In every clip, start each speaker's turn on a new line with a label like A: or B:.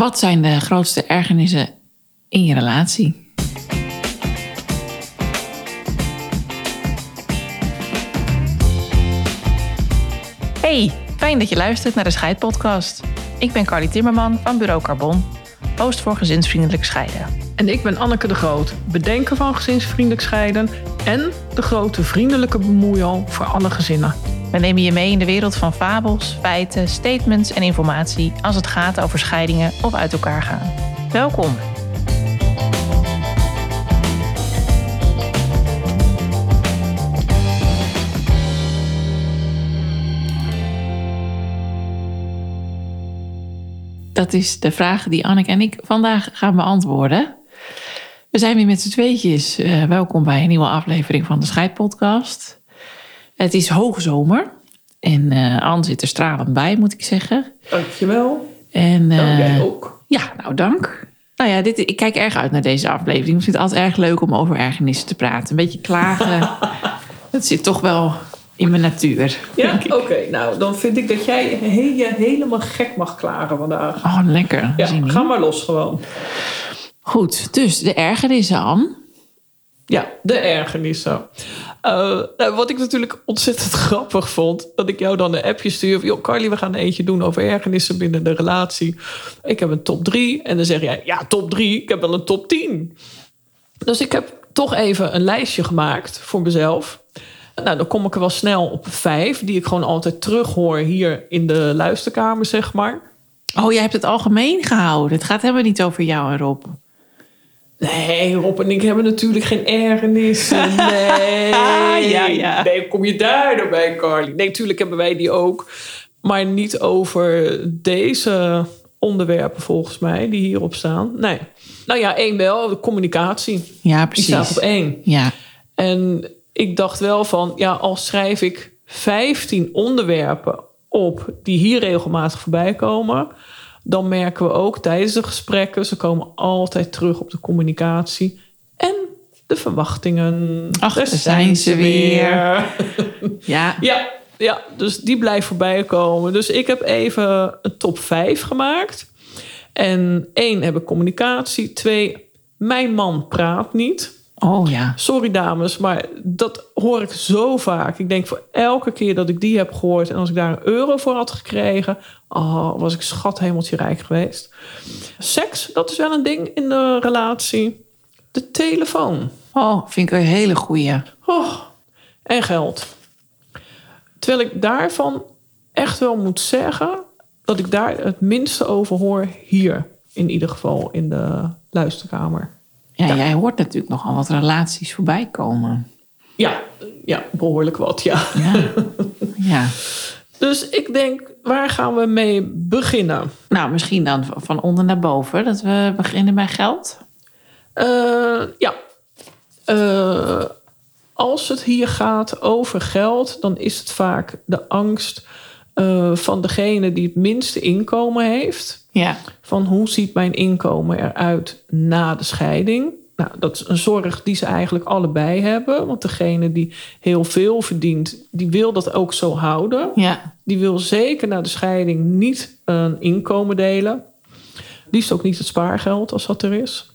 A: Wat zijn de grootste ergernissen in je relatie? Hey, fijn dat je luistert naar de Scheidpodcast. Ik ben Carly Timmerman van Bureau Carbon, host voor gezinsvriendelijk scheiden.
B: En ik ben Anneke de Groot, bedenker van gezinsvriendelijk scheiden en de grote vriendelijke bemoeial voor alle gezinnen.
A: We nemen je mee in de wereld van fabels, feiten, statements en informatie als het gaat over scheidingen of uit elkaar gaan. Welkom. Dat is de vraag die Anneke en ik vandaag gaan beantwoorden. We zijn weer met z'n tweetjes. Uh, welkom bij een nieuwe aflevering van de Scheidpodcast. Het is hoogzomer en uh, Anne zit er stralend bij, moet ik zeggen.
B: Dankjewel.
A: En, uh,
B: nou, jij ook.
A: Ja, nou dank. Nou ja, dit, ik kijk erg uit naar deze aflevering. Ik vind het altijd erg leuk om over ergernissen te praten. Een beetje klagen. dat zit toch wel in mijn natuur.
B: Ja, oké. Nou, dan vind ik dat jij helemaal gek mag klagen vandaag.
A: Oh, lekker.
B: Ja, ga maar los gewoon.
A: Goed, dus de ergernissen, Anne.
B: Ja, de ergernissen. Uh, nou, wat ik natuurlijk ontzettend grappig vond, dat ik jou dan een appje stuur. Joh, Carly, we gaan een eentje doen over ergernissen binnen de relatie. Ik heb een top 3. En dan zeg jij, ja, top 3, ik heb wel een top 10. Dus ik heb toch even een lijstje gemaakt voor mezelf. Nou, dan kom ik er wel snel op vijf, die ik gewoon altijd terughoor hier in de luisterkamer, zeg maar.
A: Oh, jij hebt het algemeen gehouden. Het gaat helemaal niet over jou en Rob.
B: Nee, Rob en ik hebben natuurlijk geen ergernissen. Nee.
A: ja, ja.
B: Nee, kom je daar door bij, Carly? Nee, natuurlijk hebben wij die ook. Maar niet over deze onderwerpen volgens mij, die hierop staan. Nee. Nou ja, één wel, de communicatie.
A: Ja, precies.
B: Die staat op één.
A: Ja.
B: En ik dacht wel van, ja, al schrijf ik 15 onderwerpen op die hier regelmatig voorbij komen dan merken we ook tijdens de gesprekken, ze komen altijd terug op de communicatie en de verwachtingen.
A: Ach, daar zijn ze weer.
B: ja. ja. Ja, dus die blijft voorbij komen. Dus ik heb even een top 5 gemaakt. En één heb ik communicatie. Twee, mijn man praat niet.
A: Oh ja.
B: Sorry dames, maar dat hoor ik zo vaak. Ik denk voor elke keer dat ik die heb gehoord en als ik daar een euro voor had gekregen, oh, was ik schat hemeltje rijk geweest. Seks, dat is wel een ding in de relatie. De telefoon.
A: Oh, vind ik een hele goeie.
B: Oh, en geld. Terwijl ik daarvan echt wel moet zeggen dat ik daar het minste over hoor hier. In ieder geval in de luisterkamer.
A: Ja, jij hoort natuurlijk nogal wat relaties voorbij komen.
B: Ja, ja behoorlijk wat, ja.
A: ja. ja.
B: Dus ik denk, waar gaan we mee beginnen?
A: Nou, misschien dan van onder naar boven. Dat we beginnen bij geld.
B: Uh, ja. Uh, als het hier gaat over geld, dan is het vaak de angst uh, van degene die het minste inkomen heeft.
A: Ja.
B: Van hoe ziet mijn inkomen eruit na de scheiding? Nou, dat is een zorg die ze eigenlijk allebei hebben. Want degene die heel veel verdient, die wil dat ook zo houden.
A: Ja.
B: Die wil zeker na de scheiding niet een inkomen delen. Liefst ook niet het spaargeld als dat er is.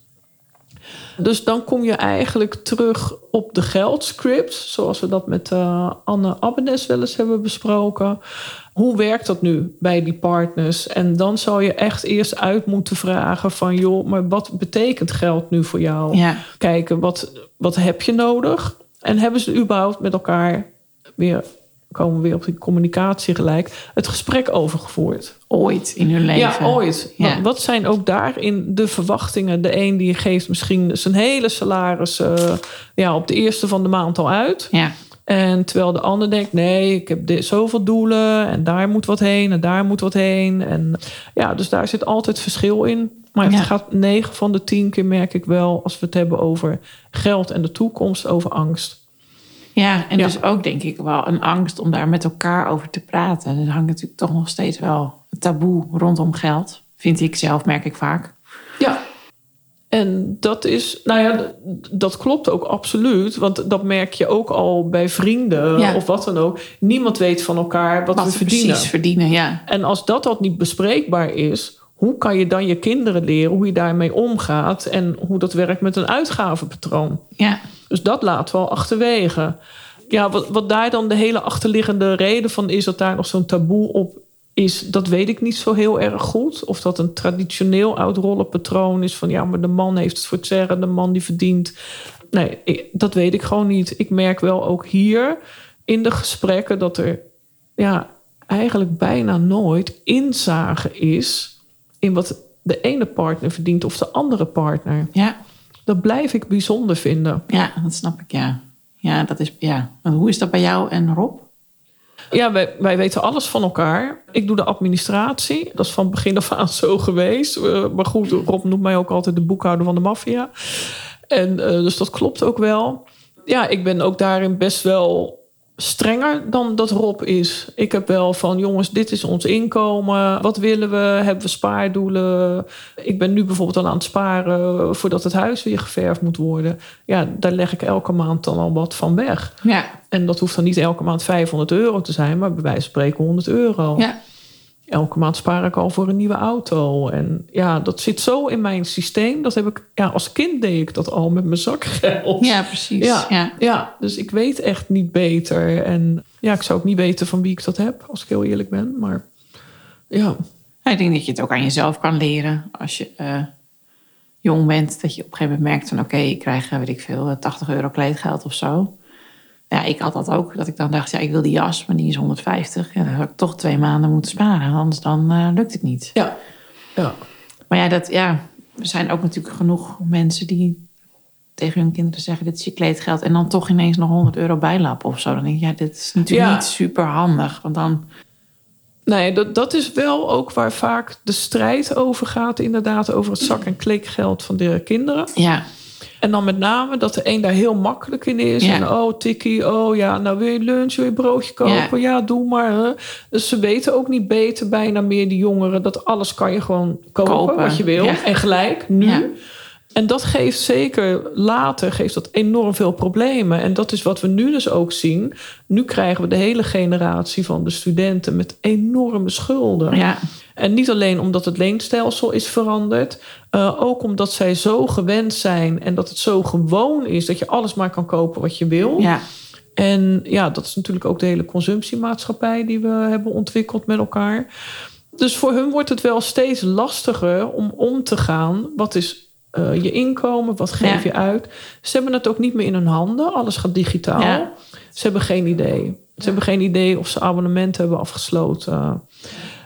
B: Dus dan kom je eigenlijk terug op de geldscript, zoals we dat met uh, Anne Abbenes wel eens hebben besproken. Hoe werkt dat nu bij die partners? En dan zou je echt eerst uit moeten vragen van... joh, maar wat betekent geld nu voor jou?
A: Ja.
B: Kijken, wat, wat heb je nodig? En hebben ze überhaupt met elkaar weer... komen we weer op die communicatie gelijk... het gesprek overgevoerd?
A: Ooit in hun leven.
B: Ja, ooit. Ja. Wat zijn ook daarin de verwachtingen? De een die geeft misschien zijn hele salaris... Uh, ja, op de eerste van de maand al uit...
A: Ja.
B: En terwijl de ander denkt, nee, ik heb dit, zoveel doelen en daar moet wat heen en daar moet wat heen. En ja, dus daar zit altijd verschil in. Maar het gaat 9 van de 10 keer merk ik wel, als we het hebben over geld en de toekomst, over angst.
A: Ja, en dus ook denk ik wel een angst om daar met elkaar over te praten. Er hangt natuurlijk toch nog steeds wel een taboe rondom geld. Vind ik zelf, merk ik vaak.
B: En dat is, nou ja, dat klopt ook absoluut. Want dat merk je ook al bij vrienden of wat dan ook. Niemand weet van elkaar wat, we verdienen.
A: Precies verdienen, ja.
B: En als dat dat niet bespreekbaar is, hoe kan je dan je kinderen leren hoe je daarmee omgaat en hoe dat werkt met een uitgavenpatroon?
A: Ja.
B: Dus dat laten we al achterwege. Ja, wat, wat daar dan de hele achterliggende reden van is dat daar nog zo'n taboe op is, dat weet ik niet zo heel erg goed. Of dat een traditioneel oud rollenpatroon is van ja, maar de man heeft het voor het zeggen, de man die verdient. Nee, ik- dat weet ik gewoon niet. Ik merk wel ook hier in de gesprekken dat er ja, eigenlijk bijna nooit inzage is in wat de ene partner verdient of de andere partner.
A: Ja.
B: Dat blijf ik bijzonder vinden.
A: Ja, dat snap ik, ja. Ja, dat is, ja. En Hoe is dat bij jou en Rob?
B: Ja, wij, wij weten alles van elkaar. Ik doe de administratie. Dat is van begin af aan zo geweest. Eh, maar goed, Rob noemt mij ook altijd de boekhouder van de maffia. En eh, dus dat klopt ook wel. Ja, ik ben ook daarin best wel strenger dan dat Rob is. Ik heb wel van, jongens, dit is ons inkomen. Wat willen we? Hebben we spaardoelen? Ik ben nu bijvoorbeeld al aan het sparen voordat het huis weer geverfd moet worden. Ja, daar leg ik elke maand dan al wat van weg.
A: Ja.
B: En dat hoeft dan niet elke maand 500 euro te zijn, maar bij wijze van spreken 100 euro.
A: Ja.
B: Elke maand spaar ik al voor een nieuwe auto. En ja, dat zit zo in mijn systeem. Dat heb ik, ja, als kind deed ik dat al met mijn zakgeld.
A: Ja, precies.
B: Ja,
A: Ja.
B: ja. dus ik weet echt niet beter. En ja, ik zou ook niet weten van wie ik dat heb, als ik heel eerlijk ben. Maar ja,
A: Ja, Ik denk dat je het ook aan jezelf kan leren als je eh, jong bent. Dat je op een gegeven moment merkt van oké, ik krijg, weet ik veel, eh, 80 euro kleedgeld of zo. Ja, ik had dat ook. Dat ik dan dacht, ja, ik wil die jas, maar die is 150. Ja, dan had ik toch twee maanden moeten sparen. Anders dan eh, lukt het niet.
B: ja, ja.
A: Maar ja, dat, ja, er zijn ook natuurlijk genoeg mensen die tegen hun kinderen zeggen: Dit is je kleedgeld. En dan toch ineens nog 100 euro bijlappen of zo. Dan denk ik, ja, dit is natuurlijk
B: Ja.
A: niet super handig. Want dan,
B: Nee, dat, dat is wel ook waar vaak de strijd over gaat. Inderdaad, over het zak- en kleedgeld van de kinderen.
A: ja,
B: En dan met name dat de een daar heel makkelijk in is.
A: Ja.
B: En oh, tikkie, oh ja, nou wil je lunch, wil je broodje kopen? Ja, doe maar. Hè. Dus ze weten ook niet beter bijna meer, die jongeren... dat alles kan je gewoon kopen,
A: Kopen,
B: wat je wil.
A: ja.
B: En gelijk, nu. En dat geeft zeker later geeft dat enorm veel problemen. En dat is wat we nu dus ook zien. Nu krijgen we de hele generatie van de studenten... met enorme schulden.
A: ja,
B: En niet alleen omdat het leenstelsel is veranderd, eh, ook omdat zij zo gewend zijn en dat het zo gewoon is dat je alles maar kan kopen wat je wil.
A: ja,
B: En ja, dat is natuurlijk ook de hele consumptiemaatschappij die we hebben ontwikkeld met elkaar. Dus voor hun wordt het wel steeds lastiger om om te gaan. Wat is eh, je inkomen? Wat geef
A: Ja.
B: je uit? Ze hebben het ook niet meer in hun handen. Alles gaat digitaal.
A: Ja.
B: Ze hebben geen idee. Ze hebben geen idee of ze abonnementen hebben afgesloten.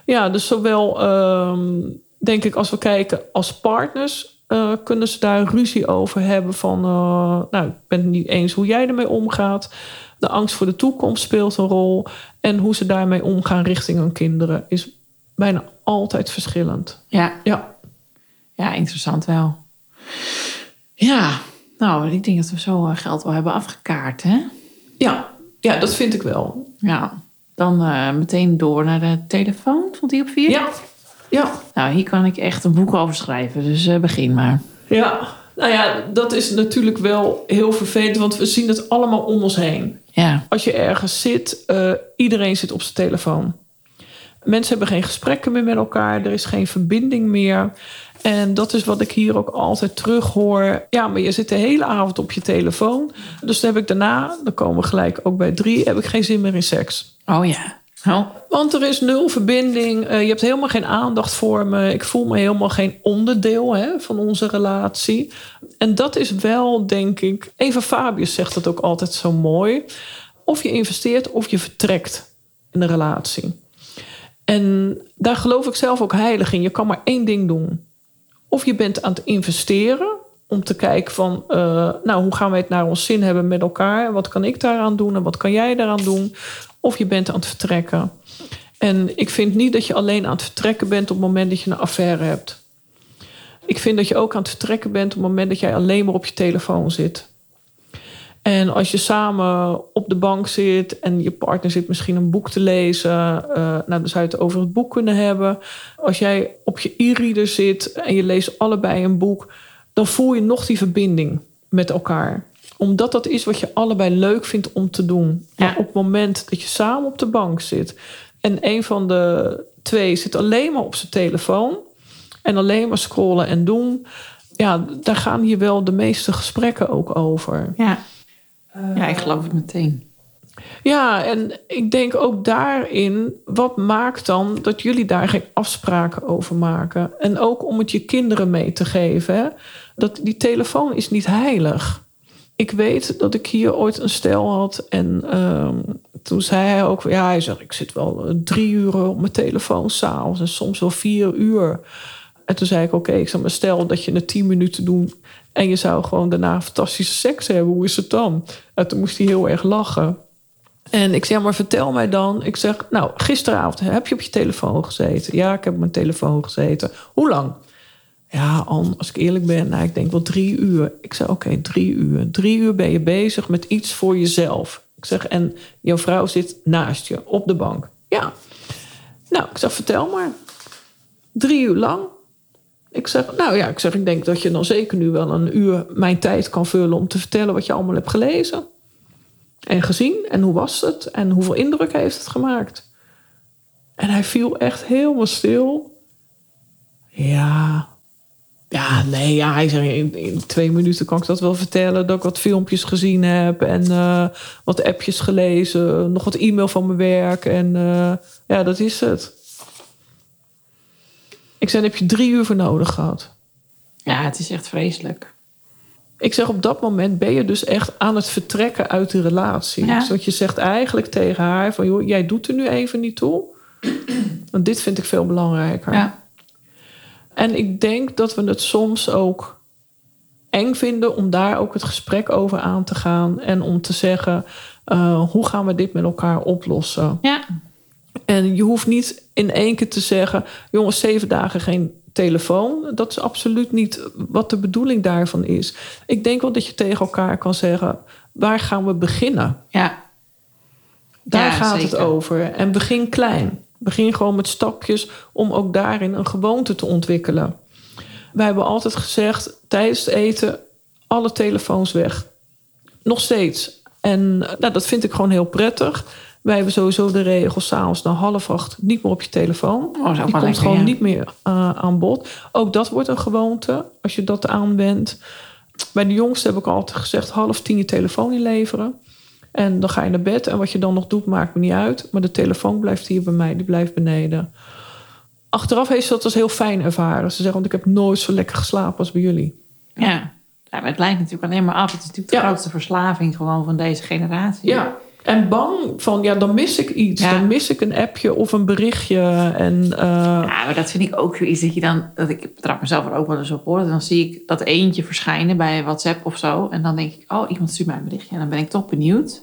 B: Ja, dus zowel ehm, denk ik als we kijken als partners... eh, kunnen ze daar ruzie over hebben van... eh, nou, ik ben het niet eens hoe jij ermee omgaat. De angst voor de toekomst speelt een rol. En hoe ze daarmee omgaan richting hun kinderen... is bijna altijd verschillend.
A: ja.
B: Ja,
A: Ja, interessant wel. Ja, nou, ik denk dat we zo eh, geld wel hebben afgekaart, hè?
B: ja, ja dat vind ik wel.
A: Ja, dan eh, meteen door naar de telefoon. Vond die op vier?
B: Ja, ja,
A: Nou, hier kan ik echt een boek over schrijven, dus eh, begin maar.
B: ja. Nou ja, dat is natuurlijk wel heel vervelend... want we zien het allemaal om ons heen.
A: Ja,
B: als je ergens zit, eh, iedereen zit op zijn telefoon. Mensen hebben geen gesprekken meer met elkaar, er is geen verbinding meer. En dat is wat ik hier ook altijd terug hoor. Ja, maar je zit de hele avond op je telefoon. Dus dan heb ik daarna, dan komen we gelijk ook bij drie, heb ik geen zin meer in seks.
A: oh ja. Oh,
B: Want er is nul verbinding. eh, je hebt helemaal geen aandacht voor me. Ik voel me helemaal geen onderdeel hè, van onze relatie. En dat is wel, denk ik. Eva Fabius zegt dat ook altijd zo mooi. Of je investeert of je vertrekt in een relatie. En daar geloof ik zelf ook heilig in. Je kan maar één ding doen. Of je bent aan het investeren om te kijken van, eh, nou, hoe gaan wij het naar ons zin hebben met elkaar? Wat kan ik daaraan doen en wat kan jij daaraan doen? Of je bent aan het vertrekken. En ik vind niet dat je alleen aan het vertrekken bent op het moment dat je een affaire hebt. Ik vind dat je ook aan het vertrekken bent op het moment dat jij alleen maar op je telefoon zit. En als je samen op de bank zit en je partner zit misschien een boek te lezen, eh, nou, dan zou je het over het boek kunnen hebben. Als jij op je e-reader zit en je leest allebei een boek, dan voel je nog die verbinding met elkaar. Omdat dat is wat je allebei leuk vindt om te doen. Maar
A: Ja.
B: op het moment dat je samen op de bank zit en een van de twee zit alleen maar op zijn telefoon, En alleen maar scrollen en doen. Ja, daar gaan hier wel de meeste gesprekken ook over.
A: Ja, ja ik geloof het meteen.
B: Ja, en ik denk ook daarin, wat maakt dan dat jullie daar geen afspraken over maken? En ook om het je kinderen mee te geven. Hè? Dat die telefoon is niet heilig. Ik weet dat ik hier ooit een stel had en ehm, toen zei hij ook, ja, hij zegt, ik zit wel eh, drie uur op mijn telefoon s'avonds en soms wel vier uur. En toen zei ik, oké, ik zou me stel dat je het tien minuten doet en je zou gewoon daarna fantastische seks hebben, hoe is het dan? En toen moest hij heel erg lachen. En ik zeg, maar vertel mij dan. Ik zeg, nou, gisteravond heb je op je telefoon gezeten? Ja, ik heb op mijn telefoon gezeten. Hoe lang? Ja, als ik eerlijk ben, nou, ik denk wel drie uur. Ik zeg, oké, drie uur. Drie uur ben je bezig met iets voor jezelf. Ik zeg, en jouw vrouw zit naast je op de bank. Ja. Nou, ik zeg, vertel maar. Drie uur lang. Ik zeg, nou ja, ik zeg, ik denk dat je dan zeker nu wel een uur mijn tijd kan vullen om te vertellen wat je allemaal hebt gelezen. En gezien. En hoe was het? En hoeveel indruk heeft het gemaakt? En hij viel echt helemaal stil. Ja. Ja, nee, ja, hij zei in, in, twee minuten kan ik dat wel vertellen. Dat ik wat filmpjes gezien heb en uh, wat appjes gelezen. Nog wat e-mail van mijn werk. En uh, ja, dat is het. Ik zei, heb je drie uur voor nodig gehad?
A: Ja, het is echt vreselijk.
B: Ik zeg, op dat moment ben je dus echt aan het vertrekken uit de relatie. Ja. Dus je zegt eigenlijk tegen haar van... joh, jij doet er nu even niet toe. Want dit vind ik veel belangrijker. Ja. En ik denk dat we het soms ook eng vinden... om daar ook het gesprek over aan te gaan. En om te zeggen, uh, hoe gaan we dit met elkaar oplossen?
A: Ja.
B: En je hoeft niet in één keer te zeggen... jongens, zeven dagen geen telefoon. Dat is absoluut niet wat de bedoeling daarvan is. Ik denk wel dat je tegen elkaar kan zeggen: waar gaan we beginnen?
A: Ja.
B: Daar gaat het over. En begin klein. Begin gewoon met stapjes om ook daarin een gewoonte te ontwikkelen. Wij hebben altijd gezegd: tijdens het eten alle telefoons weg. Nog steeds. En nou, dat vind ik gewoon heel prettig. Wij hebben sowieso de regel s'avonds na half acht niet meer op je telefoon. Oh, Die komt gewoon niet meer uh, aan bod. Ook dat wordt een gewoonte als je dat aanwendt. Bij de jongste heb ik altijd gezegd half tien je telefoon inleveren. En dan ga je naar bed. En wat je dan nog doet, maakt me niet uit. Maar de telefoon blijft hier bij mij, die blijft beneden. Achteraf heeft ze dat als heel fijn ervaren. Ze zeggen, want ik heb nooit zo lekker geslapen als bij jullie.
A: Ja, ja maar het lijkt natuurlijk alleen maar af. Het is natuurlijk de grootste verslaving gewoon van deze generatie.
B: Ja, en bang van, ja, dan mis ik iets. Dan mis ik een appje of een berichtje. En, uh...
A: Ja, maar dat vind ik ook zoiets dat je dan... Dat ik betrap mezelf er ook wel eens op hoor. Dan zie ik dat eentje verschijnen bij WhatsApp of zo. En dan denk ik, oh, iemand stuurt mij een berichtje. En dan ben ik toch benieuwd.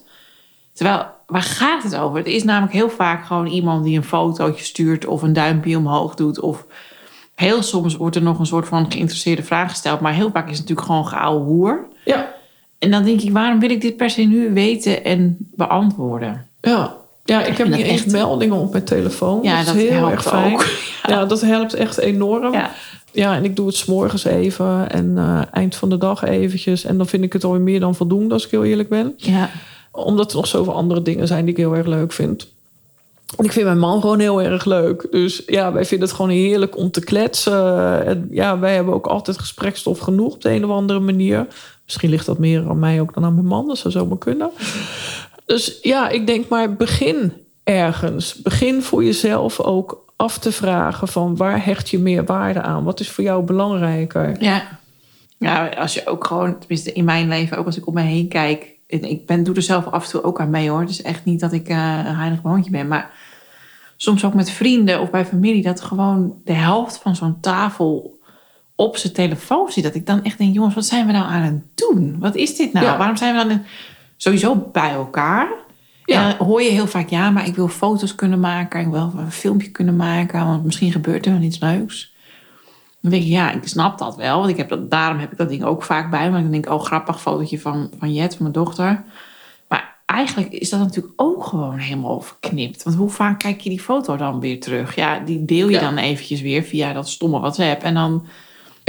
A: Terwijl, waar gaat het over? Het is namelijk heel vaak gewoon iemand die een fotootje stuurt... of een duimpje omhoog doet. Of heel soms wordt er nog een soort van geïnteresseerde vraag gesteld. Maar heel vaak is het natuurlijk gewoon geouwe hoer.
B: Ja.
A: En dan denk ik, waarom wil ik dit per se nu weten en beantwoorden?
B: Ja, ja ik, heb niet echt meldingen op mijn telefoon.
A: Ja, dat, is heel erg fijn. Ook.
B: Ja. dat helpt echt enorm. Ja. ja, en ik doe het s'morgens even en uh, eind van de dag eventjes. En dan vind ik het alweer meer dan voldoende, als ik heel eerlijk ben.
A: Ja.
B: Omdat er nog zoveel andere dingen zijn die ik heel erg leuk vind. En ik vind mijn man gewoon heel erg leuk. Dus ja, wij vinden het gewoon heerlijk om te kletsen. En ja, wij hebben ook altijd gesprekstof genoeg op de een of andere manier. Misschien ligt dat meer aan mij ook dan aan mijn man. Dat zou zomaar kunnen. Dus ja, ik denk maar begin ergens. Begin voor jezelf ook af te vragen van waar hecht je meer waarde aan? Wat is voor jou belangrijker?
A: Ja, ja als je ook gewoon, tenminste in mijn leven, ook als ik om me heen kijk. Ik ben, doe er zelf af en toe ook aan mee hoor. Het is echt niet dat ik uh, een heilig boontje ben. Maar soms ook met vrienden of bij familie. Dat gewoon de helft van zo'n tafel op zijn telefoon ziet. Dat ik dan echt denk, jongens, wat zijn we nou aan het doen? Wat is dit nou? Waarom zijn we dan sowieso bij elkaar? Ja. En dan hoor je heel vaak, ja, maar ik wil foto's kunnen maken. Ik wil een filmpje kunnen maken. Want misschien gebeurt er wel iets leuks. Dan denk ik, ja, ik snap dat wel. Want ik heb dat, daarom heb ik dat ding ook vaak bij. Maar dan denk ik, oh, grappig fotootje van, van Jet, van mijn dochter. Maar eigenlijk is dat natuurlijk ook gewoon helemaal verknipt. Want hoe vaak kijk je die foto dan weer terug? Ja, die deel je dan eventjes weer via dat stomme WhatsApp. En dan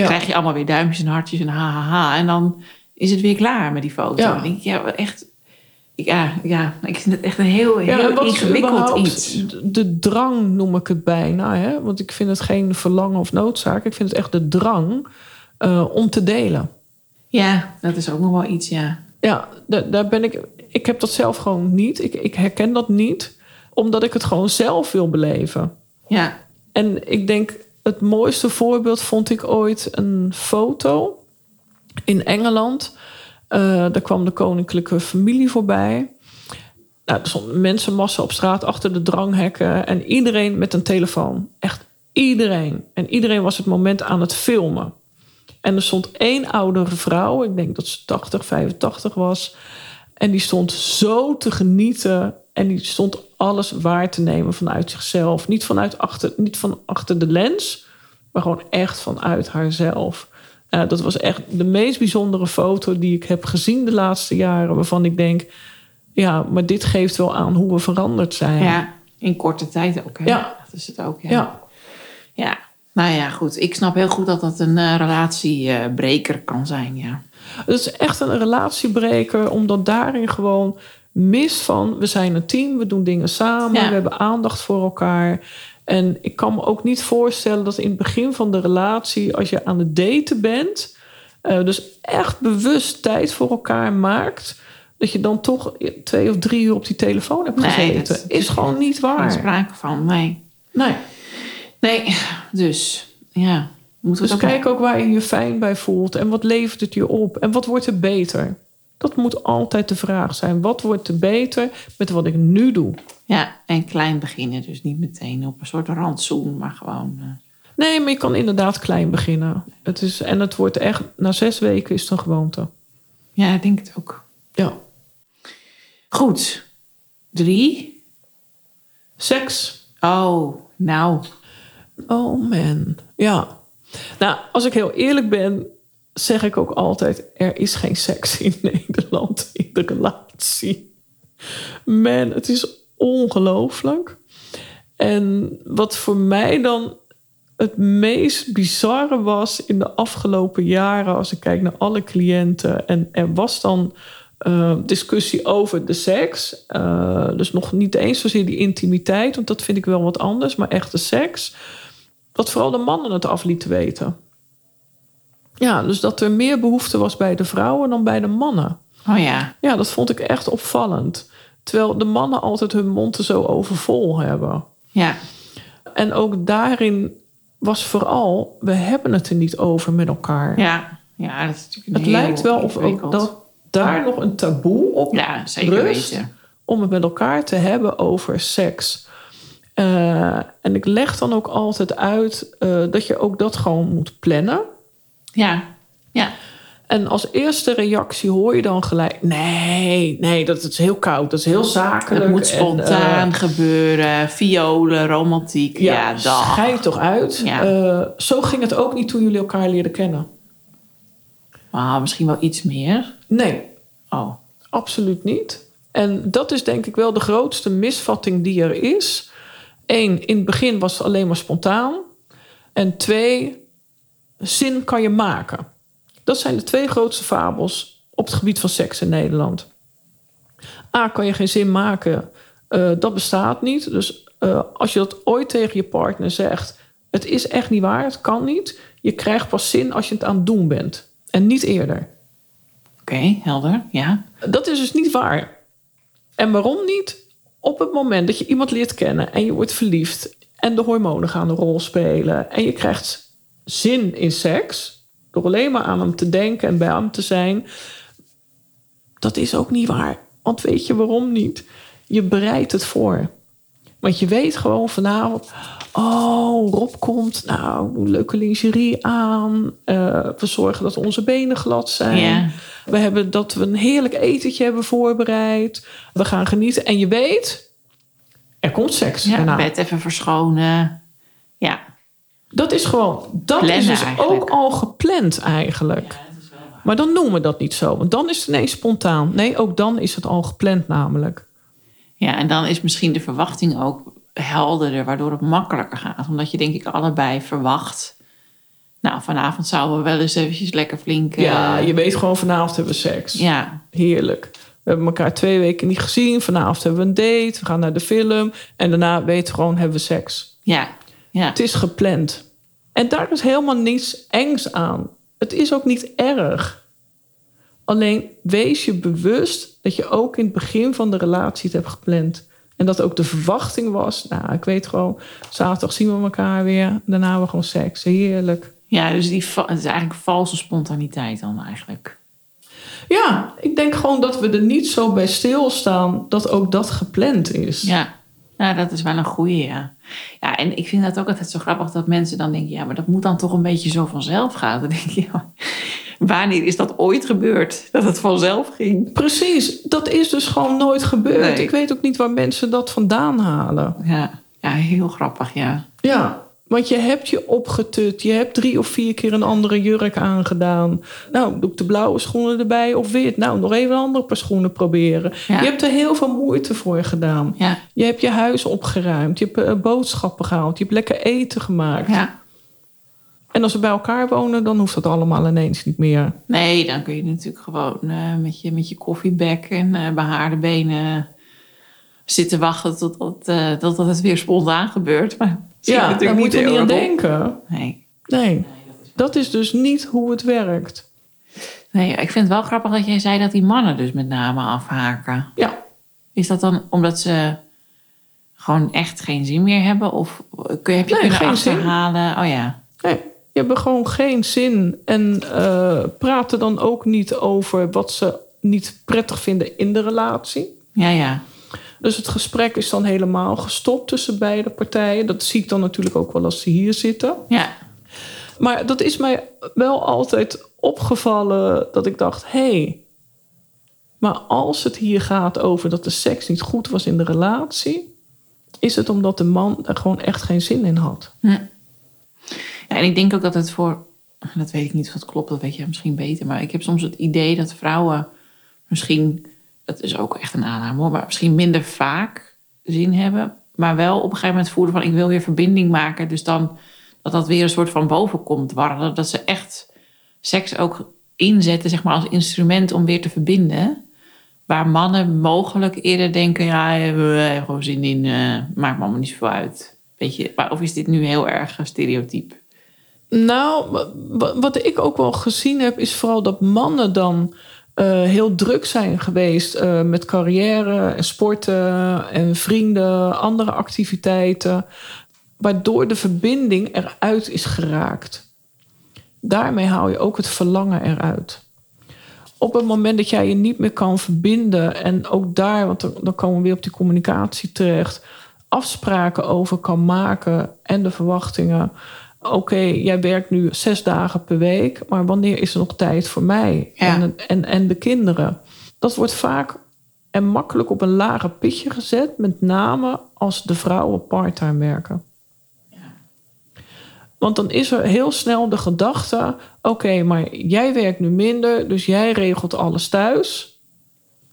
A: krijg je allemaal weer duimpjes en hartjes en hahaha. En dan is het weer klaar met die foto. Dan denk ik, ja, echt, Ja, ja, ik vind het echt een heel,
B: is
A: ingewikkeld iets.
B: De, drang noem ik het bijna. Hè? Want ik vind het geen verlangen of noodzaak. Ik vind het echt de drang eh, om te delen.
A: Ja, dat is ook nog wel iets, ja.
B: Ja, da- daar ben ik. Ik heb dat zelf gewoon niet. Ik, ik herken dat niet, omdat ik het gewoon zelf wil beleven.
A: Ja,
B: En ik denk, het mooiste voorbeeld vond ik ooit een foto in Engeland. Eh, daar kwam de koninklijke familie voorbij. Nou, er stond mensenmassa op straat achter de dranghekken. En iedereen met een telefoon. Echt iedereen. En iedereen was het moment aan het filmen. En er stond één oudere vrouw. Ik denk dat ze 80, 85 was. En die stond zo te genieten. En die stond alles waar te nemen vanuit zichzelf. Niet, vanuit achter, niet van achter de lens, maar gewoon echt vanuit haarzelf. Uh, dat was echt de meest bijzondere foto die ik heb gezien de laatste jaren. Waarvan ik denk, ja, maar dit geeft wel aan hoe we veranderd zijn.
A: ja, in korte tijd ook. Hè?
B: Ja.
A: Dat is het ook, ja.
B: Ja.
A: Ja, nou ja, goed. Ik snap heel goed dat dat een eh, relatiebreker kan zijn, ja.
B: Het is echt een relatiebreker, omdat daarin gewoon mis van... we zijn een team, we doen dingen samen,
A: Ja.
B: we hebben aandacht voor elkaar... En ik kan me ook niet voorstellen dat in het begin van de relatie, als je aan het daten bent, eh, dus echt bewust tijd voor elkaar maakt, dat je dan toch twee of drie uur op die telefoon hebt
A: Nee,
B: gezeten.
A: dat-
B: is gewoon niet
A: Geen
B: waar.
A: sprake van, nee.
B: Nee.
A: Nee, dus ja. Moeten we
B: Dus kijk ook waar je je fijn bij voelt en wat levert het je op en wat wordt er beter. Dat moet altijd de vraag zijn. Wat wordt er beter met wat ik nu doe?
A: Ja, en klein beginnen. Dus niet meteen op een soort randzoen, maar gewoon... eh,
B: Nee, maar je kan inderdaad klein beginnen. Het is, en het wordt echt, na zes weken is het een gewoonte.
A: ja, ik denk het ook.
B: Ja.
A: Goed. Drie.
B: Seks.
A: Oh, nou.
B: Oh man. Ja. Nou, als ik heel eerlijk ben, zeg ik ook altijd: er is geen seks in Nederland in de relatie. Man, het is ongelooflijk. En wat voor mij dan het meest bizarre was in de afgelopen jaren, als ik kijk naar alle cliënten, en er was dan eh, discussie over de seks. Eh, dus nog niet eens zozeer die intimiteit, want dat vind ik wel wat anders, maar echt de seks. Dat vooral de mannen het af lieten weten. Ja, dus dat er meer behoefte was bij de vrouwen dan bij de mannen.
A: Oh ja.
B: Ja, dat vond ik echt opvallend. Terwijl de mannen altijd hun mond er zo overvol hebben.
A: Ja.
B: En ook daarin was vooral, we hebben het er niet over met elkaar.
A: Ja. Ja, dat is natuurlijk
B: het lijkt wel of ook dat daar nog een taboe op
A: Ja, zeker
B: rust
A: weten.
B: om het met elkaar te hebben over seks. Eh, en ik leg dan ook altijd uit eh, dat je ook dat gewoon moet plannen.
A: Ja. Ja.
B: En als eerste reactie hoor je dan gelijk: nee, nee, dat is heel koud, dat is heel zakelijk.
A: Het moet
B: en,
A: spontaan
B: eh,
A: gebeuren. Violen, romantiek. Ja,
B: ja, schijt toch uit.
A: Ja.
B: Eh, zo ging het ook niet toen jullie elkaar leerden kennen.
A: Ah, misschien wel iets meer.
B: Nee,
A: Oh.
B: absoluut niet. En dat is denk ik wel de grootste misvatting die er is. Eén, in het begin was het alleen maar spontaan. En twee, zin kan je maken. Dat zijn de twee grootste fabels op het gebied van seks in Nederland. A, kan je geen zin maken. Eh, dat bestaat niet. Dus eh, als je dat ooit tegen je partner zegt... het is echt niet waar, het kan niet. Je krijgt pas zin als je het aan het doen bent. En niet eerder.
A: Oké, helder. Ja.
B: Dat is dus niet waar. En waarom niet? Op het moment dat je iemand leert kennen en je wordt verliefd en de hormonen gaan een rol spelen en je krijgt zin in seks door alleen maar aan hem te denken en bij hem te zijn, dat is ook niet waar. Want weet je waarom niet? Je bereidt het voor. Want je weet gewoon vanavond, oh, Rob komt, nou, leuke lingerie aan. Eh, we zorgen dat onze benen glad zijn. We hebben dat we een heerlijk etentje hebben voorbereid. We gaan genieten. En je weet, er komt seks.
A: Ja,
B: daarna.
A: bed even verschonen. Ja.
B: Dat is gewoon, dat
A: Plannen
B: is dus
A: eigenlijk.
B: ook al gepland eigenlijk. Maar dan noemen we dat niet zo. Want dan is het ineens spontaan. Nee, ook dan is het al gepland namelijk.
A: Ja, en dan is misschien de verwachting ook helderder, waardoor het makkelijker gaat. Omdat je denk ik allebei verwacht. Nou, vanavond zouden we wel eens eventjes lekker flink... eh,
B: Ja, je weet gewoon vanavond hebben we seks.
A: ja,
B: Heerlijk. We hebben elkaar twee weken niet gezien. Vanavond hebben we een date. We gaan naar de film. En daarna weten we gewoon, hebben we seks.
A: Ja, ja.
B: Het is gepland. En daar is helemaal niets engs aan. Het is ook niet erg. Alleen wees je bewust dat je ook in het begin van de relatie het hebt gepland. En dat ook de verwachting was. Nou, ik weet gewoon, zaterdag zien we elkaar weer. Daarna hebben we gewoon seks. Heerlijk.
A: Ja, dus die, het is eigenlijk valse spontaniteit dan eigenlijk.
B: Ja, ik denk gewoon dat we er niet zo bij stilstaan dat ook dat gepland is.
A: Ja, ja dat is wel een goeie, ja. Ja, en ik vind dat ook altijd zo grappig dat mensen dan denken... ja, maar dat moet dan toch een beetje zo vanzelf gaan. Dan denk je, ja, wanneer is dat ooit gebeurd? Dat het vanzelf ging?
B: Precies, dat is dus gewoon nooit gebeurd.
A: Nee.
B: Ik weet ook niet waar mensen dat vandaan halen.
A: Ja, ja heel grappig, ja.
B: Ja, want je hebt je opgetut. Je hebt drie of vier keer een andere jurk aangedaan. Nou, doe ik de blauwe schoenen erbij of wit. Nou, nog even een andere paar schoenen proberen.
A: Ja.
B: Je hebt er heel veel moeite voor gedaan.
A: Ja,
B: Je hebt je huis opgeruimd. Je hebt eh, boodschappen gehaald. Je hebt lekker eten gemaakt.
A: ja.
B: En als we bij elkaar wonen, dan hoeft dat allemaal ineens niet meer.
A: Nee, dan kun je natuurlijk gewoon eh, met, je, met je koffiebek en eh, behaarde benen zitten wachten totdat uh, tot het weer spontaan gebeurt. Maar
B: Ja, daar moet je niet aan denken.
A: Nee.
B: Nee, dat is dus niet hoe het werkt.
A: nee, ik vind het wel grappig dat jij zei dat die mannen dus met name afhaken.
B: Ja,
A: Is dat dan omdat ze gewoon echt geen zin meer hebben? Of kun je, heb je
B: Nee,
A: kunnen
B: geen zin.
A: achterhalen? Oh ja.
B: nee, je hebt gewoon geen zin. En eh praten dan ook niet over wat ze niet prettig vinden in de relatie.
A: Ja, ja.
B: Dus het gesprek is dan helemaal gestopt tussen beide partijen. Dat zie ik dan natuurlijk ook wel als ze hier zitten.
A: Ja,
B: Maar dat is mij wel altijd opgevallen dat ik dacht: hé, hey, maar als het hier gaat over dat de seks niet goed was in de relatie, is het omdat de man er gewoon echt geen zin in had.
A: Ja, en ik denk ook dat het voor, dat weet ik niet of dat klopt, dat weet jij misschien beter, maar ik heb soms het idee dat vrouwen misschien, dat is ook echt een aanname hoor, maar misschien minder vaak zin hebben, maar wel op een gegeven moment voelen van ik wil weer verbinding maken, dus dan dat dat weer een soort van boven komt warren, dat ze echt seks ook inzetten zeg maar als instrument om weer te verbinden. Waar mannen mogelijk eerder denken, ja, we hebben gewoon zin in, eh, maakt me allemaal niet zoveel uit. Weet je, maar of is dit nu heel erg een stereotype?
B: Nou, wa- wa- wat ik ook wel gezien heb, is vooral dat mannen dan eh, heel druk zijn geweest eh, met carrière en sporten en vrienden, andere activiteiten, waardoor de verbinding eruit is geraakt. Daarmee haal je ook het verlangen eruit. Op het moment dat jij je niet meer kan verbinden en ook daar, want dan, dan komen we weer op die communicatie terecht, afspraken over kan maken en de verwachtingen oké, jij werkt nu zes dagen per week, maar wanneer is er nog tijd voor mij
A: Ja.
B: en, en, en de kinderen? Dat wordt vaak en makkelijk op een lager pitje gezet, met name als de vrouwen parttime werken. Want dan is er heel snel de gedachte: oké, maar jij werkt nu minder, dus jij regelt alles thuis.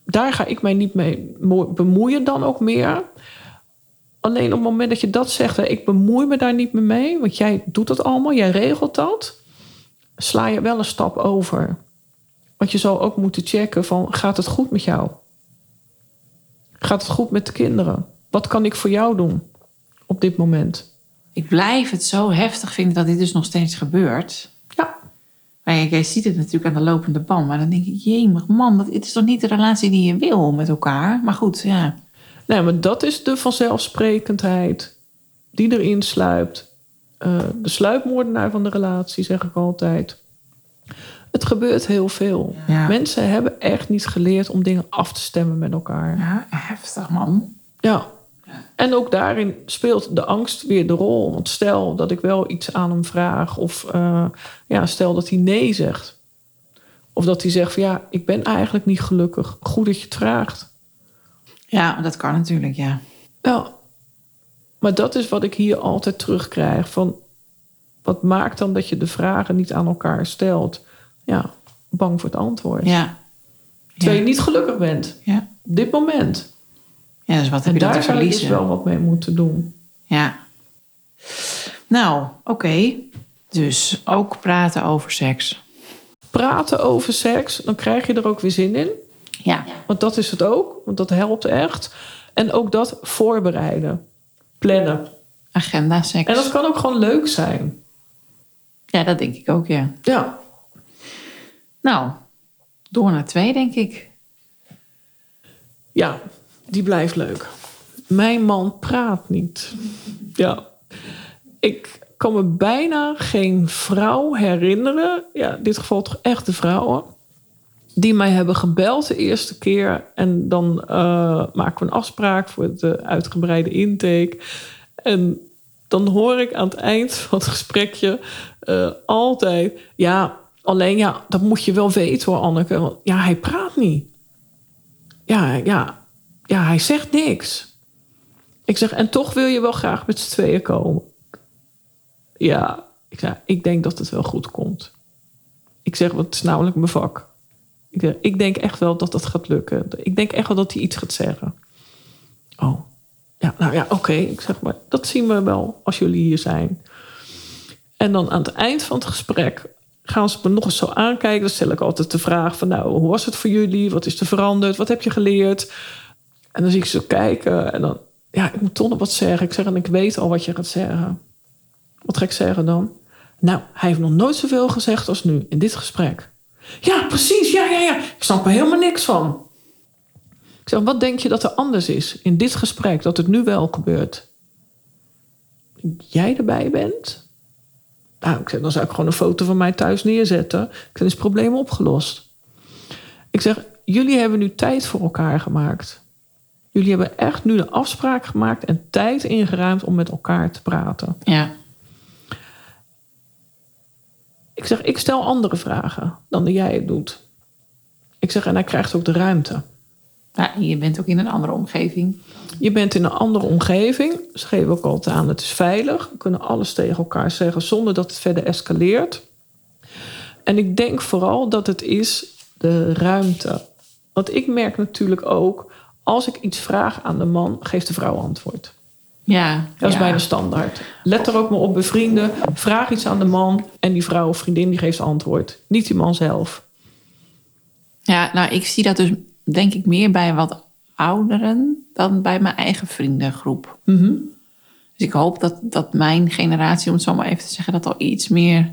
B: Daar ga ik mij niet mee mo- bemoeien dan ook meer. Alleen op het moment dat je dat zegt, hè, ik bemoei me daar niet meer mee, want jij doet dat allemaal, jij regelt dat, sla je wel een stap over. Want je zou ook moeten checken van, gaat het goed met jou? Gaat het goed met de kinderen? Wat kan ik voor jou doen op dit moment?
A: Ik blijf het zo heftig vinden dat dit dus nog steeds gebeurt.
B: Ja,
A: Maar jij ziet het natuurlijk aan de lopende band. Maar dan denk ik, jemig man, dat, het is toch niet de relatie die je wil met elkaar? Maar goed, ja.
B: Nee, maar dat is de vanzelfsprekendheid die erin sluipt. Eh, de sluipmoordenaar van de relatie, zeg ik altijd. Het gebeurt heel veel.
A: Ja.
B: Mensen hebben echt niet geleerd om dingen af te stemmen met elkaar.
A: ja heftig man.
B: Ja. En ook daarin speelt de angst weer de rol. Want stel dat ik wel iets aan hem vraag, of eh, ja, stel dat hij nee zegt. Of dat hij zegt van ja, ik ben eigenlijk niet gelukkig. Goed dat je het vraagt.
A: Ja, dat kan natuurlijk, ja.
B: Ja. Maar dat is wat ik hier altijd terugkrijg. Van wat maakt dan dat je de vragen niet aan elkaar stelt? Ja, bang voor het antwoord.
A: Ja.
B: Terwijl
A: Ja.
B: je niet gelukkig bent.
A: Ja,
B: Op dit moment.
A: ja dus wat heb
B: En
A: je
B: daar zou je dus wel wat mee moeten doen.
A: Ja. Nou, oké. Dus ook praten over seks.
B: praten over seks, dan krijg je er ook weer zin in.
A: Ja.
B: Want dat is het ook, want dat helpt echt. En ook dat voorbereiden, plannen.
A: Agenda, seks.
B: En dat kan ook gewoon leuk zijn.
A: Ja, dat denk ik ook, ja.
B: Ja,
A: Nou, door naar twee, denk ik.
B: ja die blijft leuk. Mijn man praat niet. Ja, ik kan me bijna geen vrouw herinneren. Ja, in dit geval toch echt de vrouwen. Die mij hebben gebeld de eerste keer. En dan eh, maken we een afspraak voor de uitgebreide intake. En dan hoor ik aan het eind van het gesprekje eh, altijd... Ja, alleen ja, dat moet je wel weten hoor, Anneke. Want ja, hij praat niet. Ja, ja, ja, hij zegt niks. Ik zeg, en toch wil je wel graag met z'n tweeën komen. Ja, ik, zeg, ik denk dat het wel goed komt. Ik zeg, want het is namelijk mijn vak. Ik, ik denk echt wel dat dat gaat lukken. Ik denk echt wel dat hij iets gaat zeggen. Oh, ja, nou ja, oké. Ik zeg maar, dat zien we wel als jullie hier zijn. En dan aan het eind van het gesprek gaan ze me nog eens zo aankijken. Dan stel ik altijd de vraag van, nou, hoe was het voor jullie? Wat is er veranderd? Wat heb je geleerd? En dan zie ik ze kijken en dan, ja, ik moet toch nog wat zeggen. Ik zeg, en ik weet al wat je gaat zeggen. Wat ga ik zeggen dan? Nou, hij heeft nog nooit zoveel gezegd als nu in dit gesprek. Ja, precies. Ja, ja, ja. Ik snap er helemaal niks van. Ik zeg, wat denk je dat er anders is in dit gesprek, dat het nu wel gebeurt? Jij erbij bent? Nou, ik zeg, dan zou ik gewoon een foto van mij thuis neerzetten. Ik zeg, is het probleem opgelost. Ik zeg, jullie hebben nu tijd voor elkaar gemaakt. Jullie hebben echt nu een afspraak gemaakt en tijd ingeruimd om met elkaar te praten.
A: Ja.
B: Ik zeg, ik stel andere vragen dan dat jij het doet. Ik zeg, en hij krijgt ook de ruimte.
A: ja. Je bent ook in een andere omgeving.
B: Je bent in een andere omgeving. Ze geven ook altijd aan, het is veilig. We kunnen alles tegen elkaar zeggen zonder dat het verder escaleert. En ik denk vooral dat het is de ruimte. Want ik merk natuurlijk ook, als ik iets vraag aan de man, geeft de vrouw antwoord.
A: Ja.
B: Dat is
A: ja.
B: bijna standaard. Let er ook maar op bij vrienden. Vraag iets aan de man en die vrouw of vriendin die geeft antwoord. Niet die man zelf.
A: Ja, nou, ik zie dat dus denk ik meer bij wat ouderen dan bij mijn eigen vriendengroep.
B: Mhm.
A: Dus ik hoop dat, dat mijn generatie, om het zo maar even te zeggen, dat al iets meer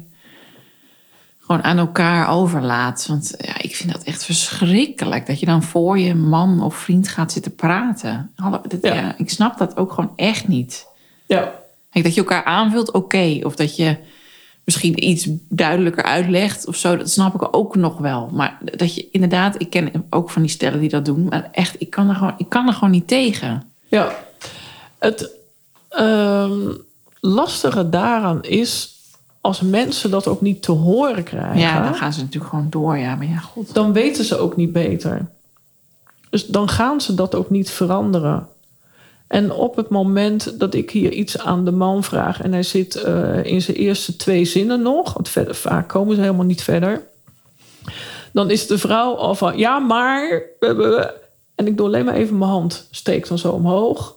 A: gewoon aan elkaar overlaat. Want ja, ik vind dat echt verschrikkelijk dat je dan voor je man of vriend gaat zitten praten. Hallo, dat,
B: Ja.
A: ja. ik snap dat ook gewoon echt niet.
B: Ja,
A: Kijk, dat je elkaar aanvult, oké. Of dat je misschien iets duidelijker uitlegt of zo, dat snap ik ook nog wel. Maar dat je inderdaad, ik ken ook van die stellen die dat doen, maar echt, ik kan er gewoon, ik kan er gewoon niet tegen.
B: ja. Het ehm, lastige daaraan is, als mensen dat ook niet te horen krijgen,
A: Ja, dan gaan ze natuurlijk gewoon door. Ja, maar ja, god.
B: dan weten ze ook niet beter. Dus dan gaan ze dat ook niet veranderen. En op het moment dat ik hier iets aan de man vraag en hij zit eh, in zijn eerste twee zinnen nog, want verder, vaak komen ze helemaal niet verder, dan is de vrouw al van ja, maar. En ik doe alleen maar even mijn hand, steek dan zo omhoog.